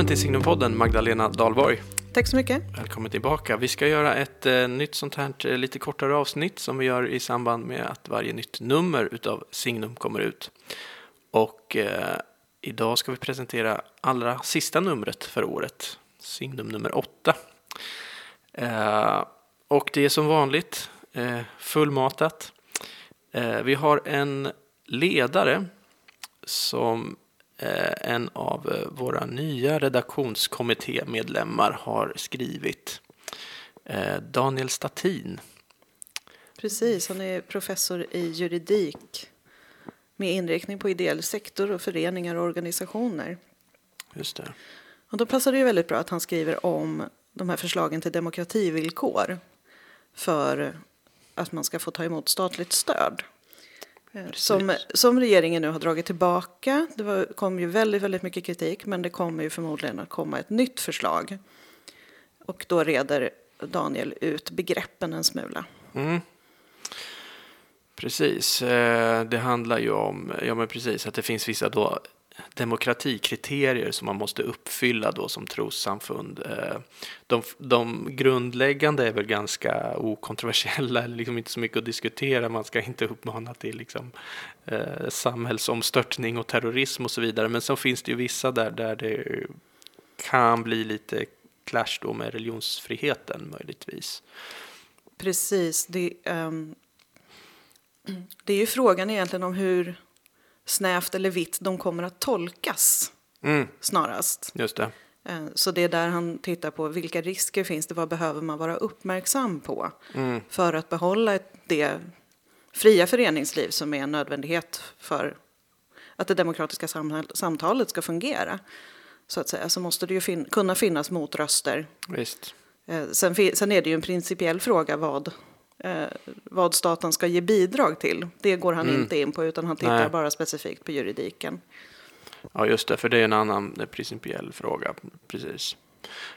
Välkommen till Signumpodden Magdalena Dahlborg. Tack så mycket. Välkommen tillbaka. Vi ska göra ett eh, nytt sånt här eh, lite kortare avsnitt som vi gör i samband med att varje nytt nummer utav Signum kommer ut. Och eh, idag ska vi presentera allra sista numret för året, Signum nummer åtta. Eh, och det är som vanligt eh, fullmatat. Eh, vi har en ledare som en av eh, våra nya redaktionskommittémedlemmar har skrivit. Eh, Daniel Statin. Precis, han är professor i juridik med inriktning på ideell sektor och föreningar och organisationer. Just det. Och då passar det ju väldigt bra att han skriver om de här förslagen till demokrativillkor för att man ska få ta emot statligt stöd. Som, som regeringen nu har dragit tillbaka. Det var, kom ju väldigt, väldigt mycket kritik men det kommer ju förmodligen att komma ett nytt förslag. Och då reder Daniel ut begreppen en smula. Mm. Precis, eh, det handlar ju om ja, men precis, att det finns vissa då demokratikriterier som man måste uppfylla då som trossamfund. Eh, de, de grundläggande är väl ganska okontroversiella, liksom inte så mycket att diskutera. Man ska inte uppmana till liksom, eh, samhällsomstörtning och terrorism och så vidare. Men så finns det ju vissa där, där det kan bli lite clash då med religionsfriheten möjligtvis. Precis. Det, um, det är ju frågan egentligen om hur snävt eller vitt de kommer att tolkas Mm, snarast. just det. Eh, Så det är där han tittar på vilka risker finns det, vad behöver man vara uppmärksam på Mm, för att behålla det fria föreningsliv som är en nödvändighet för att det demokratiska samtalet ska fungera. Så att säga, så måste det ju fin- kunna finnas motröster. visst. Eh, Sen, sen är det ju en principiell fråga vad, eh, vad staten ska ge bidrag till. Det går han inte in på utan han tittar Nej. bara specifikt på juridiken. Ja, just det, för det är en annan principiell fråga. Precis.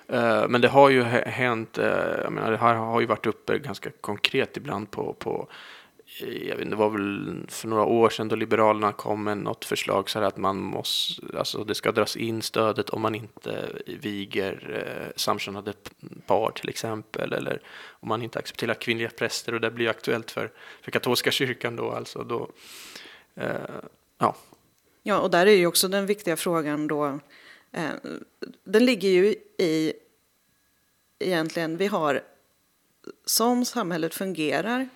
Eh, Men det har ju hä- hänt, eh, jag menar, det här har ju varit uppe ganska konkret ibland på, på Eh, jag vet det var väl för några år sedan då Liberalerna kom med något förslag så här att man måste, alltså det ska dras in stödet om man inte viger eh, samkönade par till exempel eller om man inte accepterar kvinnliga präster och det blir ju aktuellt för, för katolska kyrkan då alltså då, eh, ja, Ja, och där är ju också den viktiga frågan då. Eh, den ligger ju i egentligen, vi har som samhället fungerar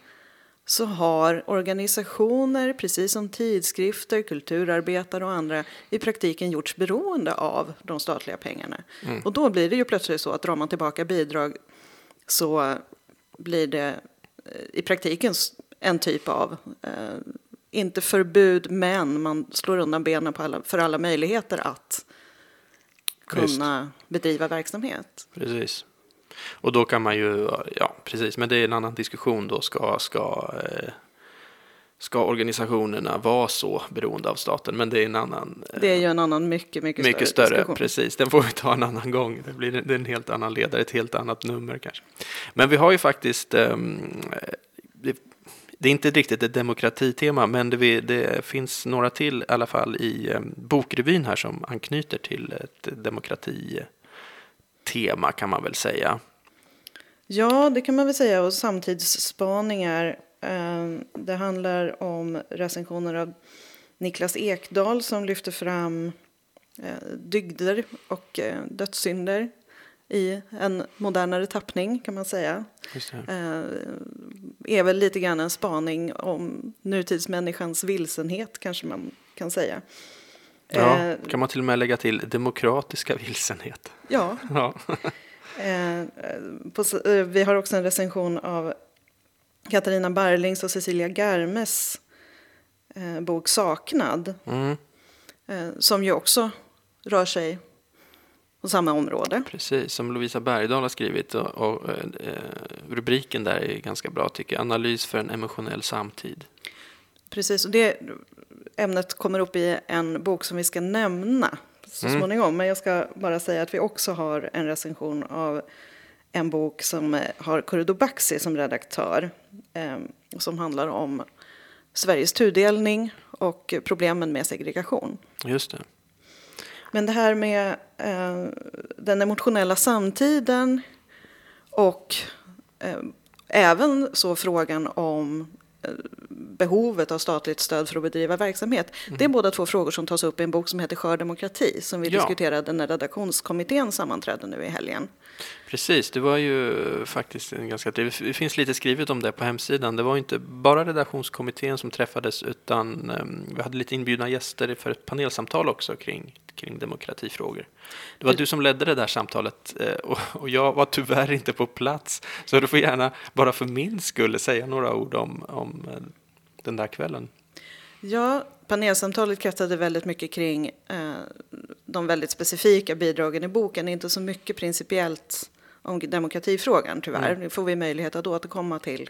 så har organisationer, precis som tidskrifter, kulturarbetare och andra i praktiken gjorts beroende av de statliga pengarna. Och då blir det ju plötsligt så att drar man tillbaka bidrag så blir det eh, i praktiken en typ av, eh, inte förbud, men man slår undan benen på alla, för alla möjligheter att kunna bedriva verksamhet. Precis. Och då kan man ju, ja precis, men det är en annan diskussion då. Ska, ska, eh, ska organisationerna vara så beroende av staten? Men det är en annan, eh, Det är ju en annan mycket, mycket, mycket större, större. diskussion. Precis, den får vi ta en annan gång. Det blir det är en helt annan ledare, ett helt annat nummer kanske. Men vi har ju faktiskt, ehm, det, det är inte riktigt ett demokratitema, men det, det finns några till i alla fall i eh, bokrevyn här som anknyter till ett demokratitema kan man väl säga. Ja, det kan man väl säga. Och samtidsspaningar. Eh, Det handlar om recensioner av Niklas Ekdahl som lyfter fram eh, dygder och eh, dödssynder i en modernare tappning kan man säga. Just det. Eh, Är väl lite grann en spaning om nutidsmänniskans vilsenhet kanske man kan säga. Ja, Eh, kan man till och med lägga till demokratiska vilsenhet. Ja, Ja, Eh, på, s- eh, vi har också en recension av Katarina Barlings och Cecilia Garmes eh, bok Saknad. mm, Eh, som ju också rör sig på samma område. precis. Som Lovisa Bergdahl har skrivit. Och, och, eh, rubriken där är ganska bra tycker jag. Analys för en emotionell samtid. Precis, och det ämnet kommer upp i en bok som vi ska nämna så Mm. småningom. Men jag ska bara säga att vi också har en recension av en bok som eh, har Corrido Baxi som redaktör. Eh, som handlar om Sveriges tudelning och problemen med segregation. Just det. Men det här med eh, den emotionella samtiden och eh, även så frågan om eh, behovet av statligt stöd för att bedriva verksamhet. Mm. Det är båda två frågor som tas upp i en bok som heter Skör demokrati som vi ja. diskuterade när redaktionskommittén sammanträdde nu i helgen. Precis, det var ju faktiskt en ganska... Det finns lite skrivet om det på hemsidan. Det var inte bara redaktionskommittén som träffades utan um, vi hade lite inbjudna gäster för ett panelsamtal också kring kring demokratifrågor. Det var du som ledde det där samtalet eh, och jag var tyvärr inte på plats. Så du får gärna, bara för min skull, säga några ord om, om eh, den där kvällen. Ja, panelsamtalet kretsade väldigt mycket kring eh, de väldigt specifika bidragen i boken, inte så mycket principiellt om demokratifrågan tyvärr. Mm. Det får vi möjlighet att återkomma till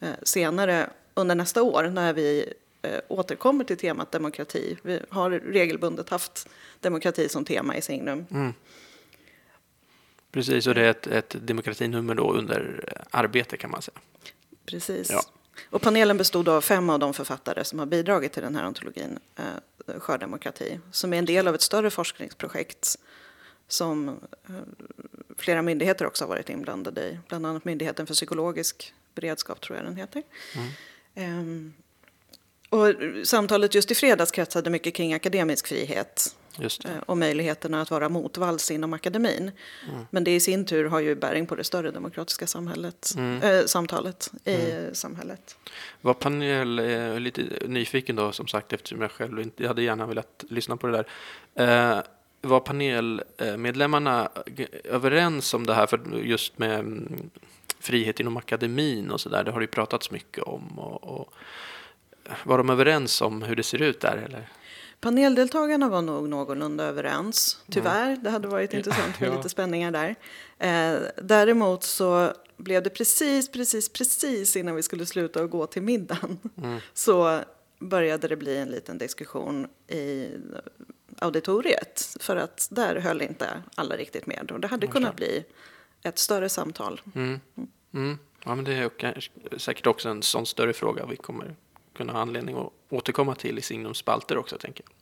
eh, senare under nästa år när vi eh, återkommer till temat demokrati. Vi har regelbundet haft demokrati som tema i Signum. Mm. Precis, och det är ett, ett demokratinummer då under arbete kan man säga. Precis. Ja. Och panelen bestod av fem av de författare som har bidragit till den här antologin, eh, Skördemokrati, som är en del av ett större forskningsprojekt som eh, flera myndigheter också har varit inblandade i, bland annat Myndigheten för psykologisk beredskap, tror jag den heter. Mm. Um, och samtalet just i fredags kretsade mycket kring akademisk frihet eh, och möjligheterna att vara motvalls inom akademin. Mm. Men det i sin tur har ju bäring på det större demokratiska samhället, mm. äh, samtalet i mm. samhället. Var panel eh, lite nyfiken då som sagt eftersom jag själv inte jag hade gärna velat lyssna på det där. Eh, var panelmedlemmarna överens om det här för just med mm, frihet inom akademin och så där? Det har det ju pratats mycket om. och, och var de överens om hur det ser ut där? Eller? Paneldeltagarna var nog någorlunda överens, tyvärr. Mm. Det hade varit intressant med lite spänningar där. Eh, däremot så blev det precis, precis, precis innan vi skulle sluta och gå till middagen mm. så började det bli en liten diskussion i auditoriet för att där höll inte alla riktigt med och det hade kunnat bli ett större samtal. Mm. Mm. Ja, men det är säkert också en sån större fråga vi kommer kunna ha anledning att återkomma till i Signums spalter också, tänker jag.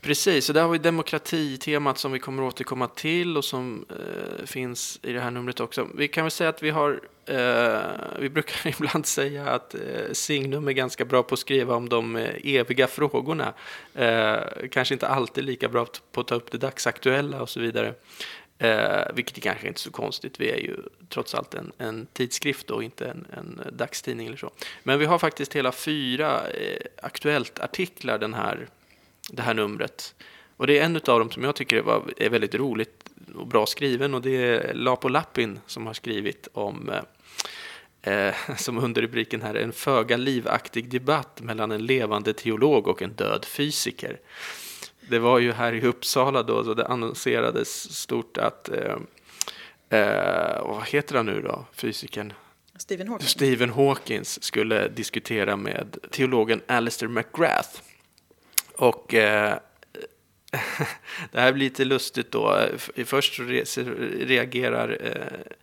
Precis, så där har vi demokratitemat som vi kommer återkomma till och som eh, finns i det här numret också. Vi kan väl säga att vi har, eh, vi brukar ibland säga att eh, Signum är ganska bra på att skriva om de eh, eviga frågorna. Eh, kanske inte alltid lika bra på att ta upp det dagsaktuella och så vidare. Eh, vilket kanske inte är så konstigt. Vi är ju trots allt en, en tidskrift och inte en, en, dagstidning eller så. Men vi har faktiskt hela fyra eh, Aktuellt-artiklar den här, det här numret. Och det är en av dem som jag tycker var, är väldigt roligt och bra skriven och det är Lapo Lappin som har skrivit om eh, eh som under rubriken här, en föga livaktig debatt mellan en levande teolog och en död fysiker det var ju här i Uppsala då, så det annonserades stort att, eh, eh, vad heter han nu då, fysikern? Stephen Hawking. Stephen Hawkins skulle diskutera med teologen Alistair McGrath. Och eh, det här blir lite lustigt då. Först reagerar eh,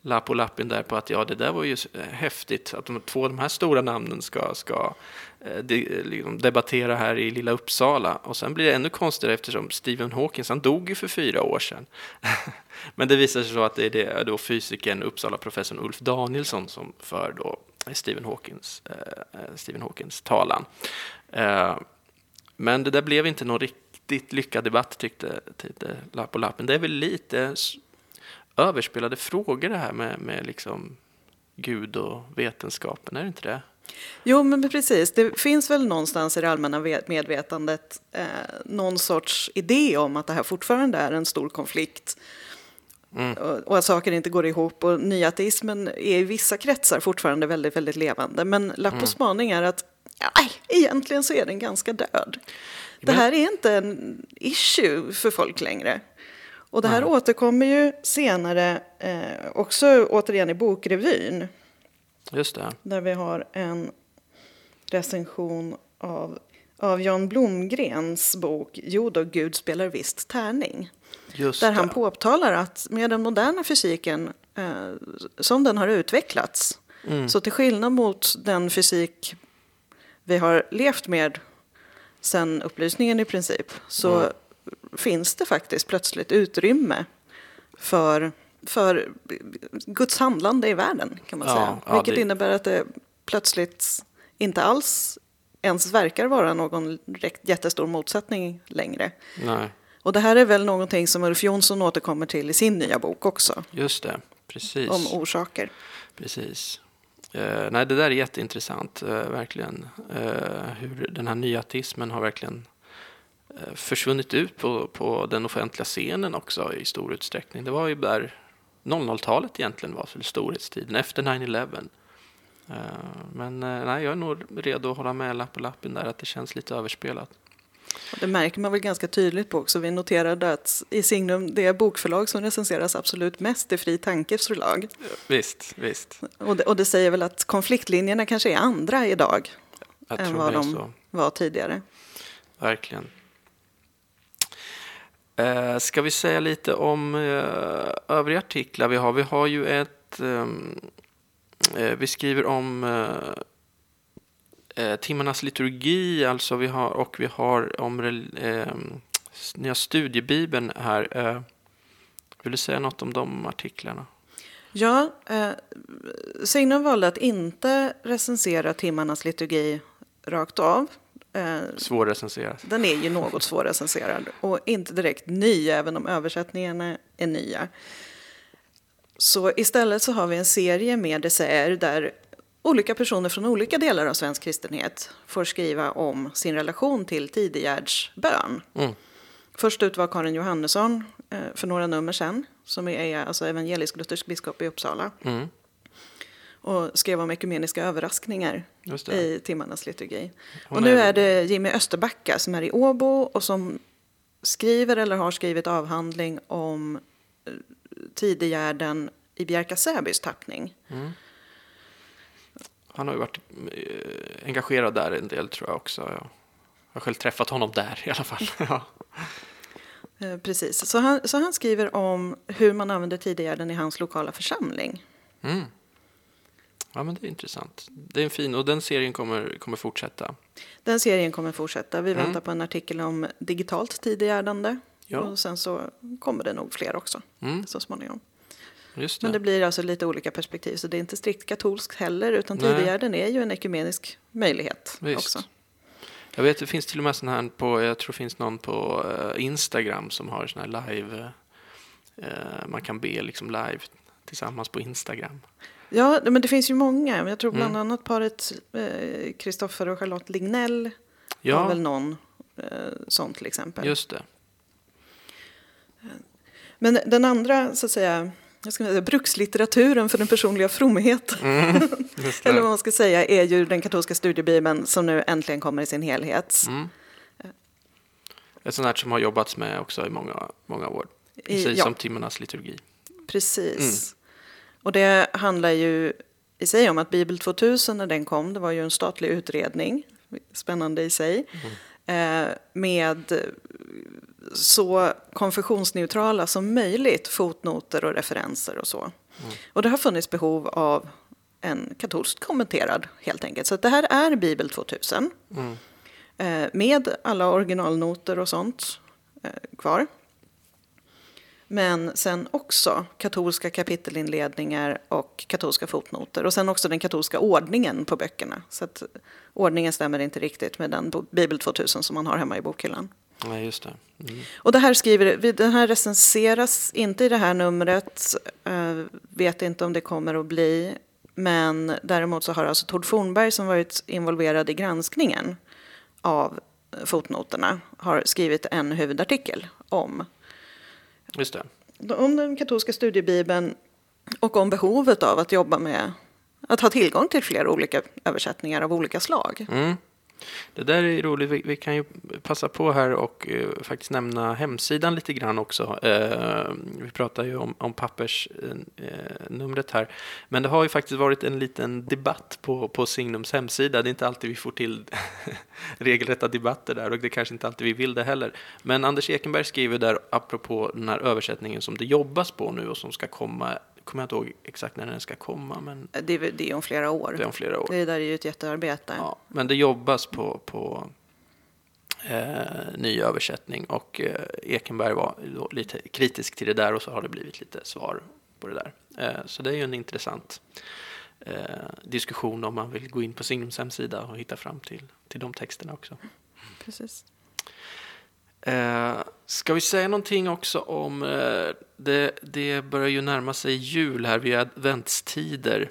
Lapp och Lappin där på att ja, det där var ju häftigt att de två de här stora namnen ska, ska Eh, Eh, eh, liksom debattera här i lilla Uppsala. Och sen blir det ännu konstigare eftersom Stephen Hawking han dog ju för fyra år sedan. Men det visar sig så att det är det, eh, då fysikern, Uppsala-professorn Ulf Danielsson som för då Stephen Hawkings, eh, Stephen Hawkins talan. Eh, men det där blev inte någon riktigt lyckad debatt tyckte, tyckte Lapp och Lappen. Det är väl lite överspelade frågor det här med, med liksom Gud och vetenskapen, är det inte det? Jo, men precis. Det finns väl någonstans i det allmänna medvetandet eh, någon sorts idé om att det här fortfarande är en stor konflikt. Mm. Och, och, att saker inte går ihop. Och nyateismen är i vissa kretsar fortfarande väldigt, väldigt levande. Men Lappos mm. spaning är att nej, egentligen så är den ganska död. Det här är inte en issue för folk längre. Och det här mm. återkommer ju senare eh, också återigen i bokrevyn. Just det. Där vi har en recension av, av Jan Blomgrens bok Jo då, Gud spelar visst tärning. Just där det. han påtalar att med den moderna fysiken eh, som den har utvecklats mm. så till skillnad mot den fysik vi har levt med sen upplysningen i princip, så Mm. finns det faktiskt plötsligt utrymme för, för Guds handlande i världen, kan man Ja, säga. ja, Vilket det- innebär att det plötsligt inte alls ens verkar vara någon jättestor motsättning längre. Nej, Och det här är väl någonting som Ulf Jonsson återkommer till i sin nya bok också, just det. Precis. om orsaker. Precis. Eh, nej, det där är jätteintressant, eh, verkligen. Eh, hur den här nyatismen har verkligen försvunnit ut på, på den offentliga scenen också i stor utsträckning. Det var ju där 00-talet egentligen var för storhetstiden, efter 9-11. Eh, men eh, nej, jag är nog redo att hålla med lapp på lappen där, att det känns lite överspelat. Och Det märker man väl ganska tydligt på också. Vi noterade att i Signum, det bokförlag som recenseras absolut mest är Fri Tankes förlag. Visst, visst. Och det, och det säger väl att konfliktlinjerna kanske är andra idag Jag än vad är de så. var tidigare. Verkligen. Eh, ska vi säga lite om eh, övriga artiklar vi har? Vi har ju ett... Ehm, eh, vi skriver om eh, eh, timmarnas liturgi, alltså vi har, och vi har om eh, nya studiebibeln här. Eh, vill du säga något om de artiklarna? Ja, eh, Signum valde att inte recensera timmarnas liturgi rakt av. Eh, Svårrecenserat. Den är ju något svårrecenserad och inte direkt ny, även om översättningarna är nya. Så istället så har vi en serie med essäer där olika personer från olika delar av svensk kristenhet får skriva om sin relation till tidigärdsbön. Mm. Först ut var Karin Johannesson eh, för några nummer sedan, som är alltså evangelisk-luthersk biskop i Uppsala Mm, och skrev om ekumeniska överraskningar i timmarnas liturgi. Hon och nu är- är det Jimmy Österbacka som är i Åbo och som skriver eller har skrivit avhandling om eh, Tidegärden i Bjärka Säbys tappning. Mm. Han har ju varit eh, engagerad där en del tror jag också. Jag har själv träffat honom där i alla fall. ja. Eh, Precis, så han, så han skriver om hur man använder Tidegärden i hans lokala församling. Mm. Ja, men det är intressant. Det är en fin och den serien kommer, kommer fortsätta. Den serien kommer fortsätta. Vi Mm. väntar på en artikel om digitalt tidigärdande. Ja. Och sen så kommer det nog fler också Mm, så småningom. just det. Men det blir alltså lite olika perspektiv. Så det är inte strikt katolskt heller. Utan. Tidigärden är ju en ekumenisk möjlighet Visst. också. Jag vet det finns till och med sån här på, jag tror det finns någon på eh, Instagram som har sån här live, eh, man kan be liksom live tillsammans på Instagram. Ja, men det finns ju många. Jag tror bland Mm. annat paret eh, Kristoffer och Charlotte Lignell har Ja, väl någon eh, sån till exempel. just det. Men den andra, så att säga, jag ska säga, brukslitteraturen för den personliga fromheten, Mm, eller vad man ska säga, är ju den katolska studiebibeln som nu äntligen kommer i sin helhet. Mm. Ett sånt här som har jobbats med också i många, många år. Precis ja. som timmarnas liturgi. Precis. Och det handlar ju i sig om att Bibel 2000 när den kom, det var ju en statlig utredning, spännande i sig, eh, med så konfessionsneutrala som möjligt fotnoter och referenser och så. Och det har funnits behov av en katolskt kommenterad helt enkelt. Så det här är Bibel 2000 Mm. eh, med alla originalnoter och sånt eh, kvar. Men sen också katolska kapitelinledningar och katolska fotnoter. Och sen också den katolska ordningen på böckerna. Så att ordningen stämmer inte riktigt med den Bibel 2000 som man har hemma i bokhyllan. Nej, just det. Mm. Och det här skriver, den här recenseras inte i det här numret. Eh, vet inte om det kommer att bli. Men däremot så har alltså Tord Fornberg som varit involverad i granskningen av fotnoterna har skrivit en huvudartikel om Just det. om den katolska studiebibeln och om behovet av att jobba med att ha tillgång till flera olika översättningar av olika slag. Mm. Det där är roligt. Vi, vi kan ju passa på här och eh, faktiskt nämna hemsidan lite grann också. Eh, vi pratar ju om, om pappersnumret eh, eh, här. Men det har ju faktiskt varit en liten debatt på, på Signums hemsida. Det är inte alltid vi får till regelrätta debatter där och det kanske inte alltid vi vill det heller. Men Anders Ekenberg skriver där apropå den här översättningen som det jobbas på nu och som ska komma. Kommer jag inte ihåg exakt när den ska komma, men Det är, det är om flera år. det är om flera år. Det där är ju ett jättearbete. Ja, men det jobbas på, på eh, ny översättning och eh, Ekenberg var lite kritisk till det där och så har det blivit lite svar på det där. Eh, så det är ju en intressant eh, diskussion om man vill gå in på Signums hemsida och hitta fram till, till de texterna också. Precis. Eh, ska vi säga någonting också om, eh, det, det börjar ju närma sig jul här vid adventstider.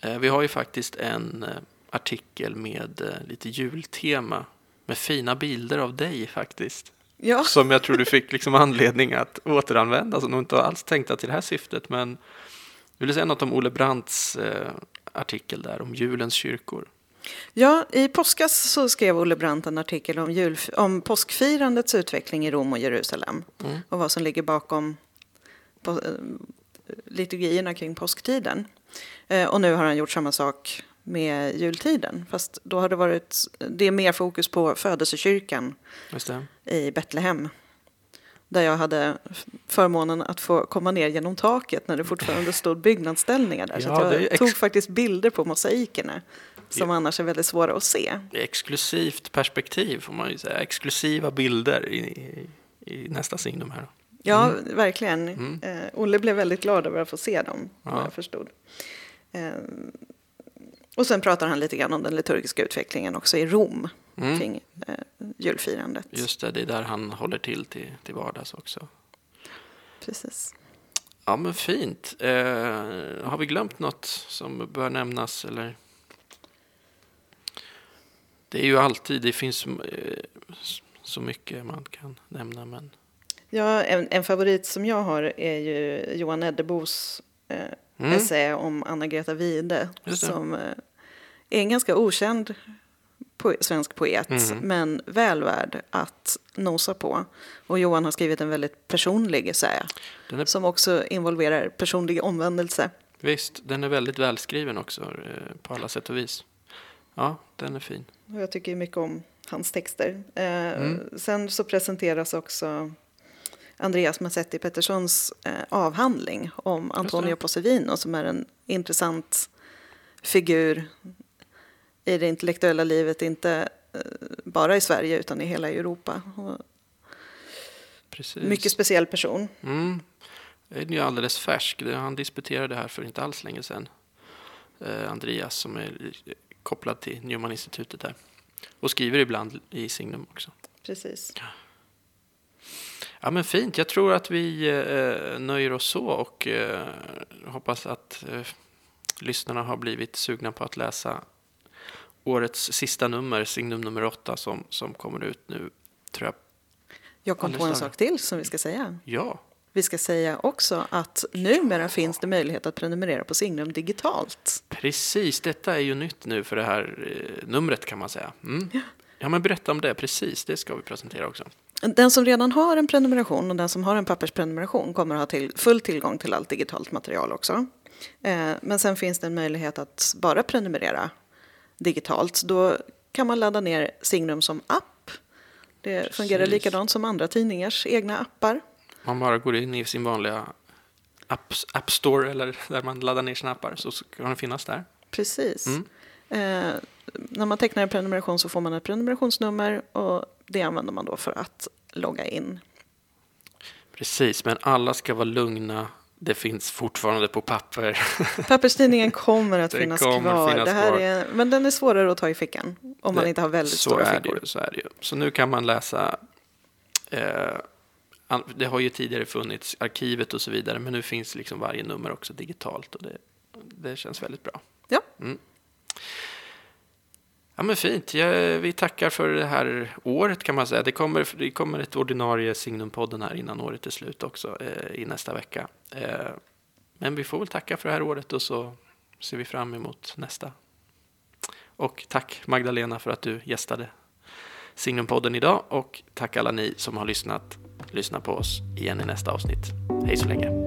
Eh, vi har ju faktiskt en artikel med lite jultema med fina bilder av dig faktiskt. Ja, Som jag tror du fick liksom anledning att återanvända, som nog inte alls tänkta till det här syftet. Men vill du säga något om Olle Brandts eh, artikel där om julens kyrkor? Ja, i påskas så skrev Olle Brandt en artikel om, jul, om påskfirandets utveckling i Rom och Jerusalem Mm. och vad som ligger bakom på, eh, liturgierna kring påsktiden. Eh, och nu har han gjort samma sak med jultiden, fast då har det varit det är mer fokus på födelsekyrkan i Betlehem. Där jag hade förmånen att få komma ner genom taket när det fortfarande stod byggnadsställningar där. så Ja, är jag tog faktiskt bilder på mosaikerna som Ja. annars är väldigt svåra att se. Exklusivt perspektiv får man ju säga. Exklusiva bilder i, i, i nästa signum här. Ja, verkligen. Mm. Eh, Olle blev väldigt glad över att få se dem, Ja. jag förstod. Eh, och sen pratar han lite grann om den liturgiska utvecklingen också i Rom Mm. kring eh, julfirandet. Just det, det är där han håller till till, till vardags också. Precis. Ja, men fint. Eh, har vi glömt något som bör nämnas? Eller? Det är ju alltid, det finns eh, så mycket man kan nämna. Men Ja, en, en favorit som jag har är ju Johan Eddebos eh, Mm. essä om Anna-Greta Wide som eh, är en ganska okänd po- svensk poet Mhm. men väl värd att nosa på. Och Johan har skrivit en väldigt personlig essä är, som också involverar personlig omvändelse. visst, den är väldigt välskriven också eh, på alla sätt och vis. Ja, den är fin. Och jag tycker mycket om hans texter. Eh, Mm. Sen så presenteras också Andreas Massetti Petterssons eh, avhandling om Antonio Posevino som är en intressant figur i det intellektuella livet, inte eh, bara i Sverige utan i hela Europa. Och Precis. mycket speciell person. Mm. Den är ju alldeles färsk. Han disputerade här för inte alls länge sedan. Eh, Andreas som är kopplad till Newman-institutet där. Och skriver ibland i Signum också. Precis. Ja men fint, jag tror att vi eh, nöjer oss så och eh, hoppas att eh, lyssnarna har blivit sugna på att läsa årets sista nummer, signum nummer åtta som, som kommer ut nu, tror jag. Jag kom på en sak till som vi ska säga. Ja, Vi ska säga också att numera finns det möjlighet att prenumerera på Signum digitalt. precis. Detta är ju nytt nu för det här eh, numret kan man säga. Mm. Ja men berätta om det, precis. Det ska vi presentera också. Den som redan har en prenumeration och den som har en pappersprenumeration kommer att ha till, full tillgång till allt digitalt material också. Eh, men sen finns det en möjlighet att bara prenumerera digitalt. Då kan man ladda ner Signum som app. Det Precis. fungerar likadant som andra tidningars egna appar. Man bara går in i sin vanliga app, app Store eller där man laddar ner sina appar så ska den finnas där. Precis. Mm. Eh, när man tecknar en prenumeration så får man ett prenumerationsnummer och det använder man då för att logga in. Precis, men alla ska vara lugna. Det finns fortfarande på papper. Papperstidningen kommer att finnas kommer kvar. finnas det här kvar. Är, men den är svårare att ta i fickan om man Det- inte har väldigt så stora fickor. så är det ju. Så nu kan man läsa. Eh, det har ju tidigare funnits arkivet och så vidare, men nu finns liksom varje nummer också digitalt och det, det känns väldigt bra. Ja. Mm. Ja men fint, ja, vi tackar för det här året kan man säga. Det kommer, det kommer ett ordinarie Signumpodden här innan året är slut också eh, i nästa vecka. Eh, men vi får väl tacka för det här året och så ser vi fram emot nästa. Och tack Magdalena för att du gästade Signumpodden idag och tack alla ni som har lyssnat. Lyssna på oss igen i nästa avsnitt. Hej så länge.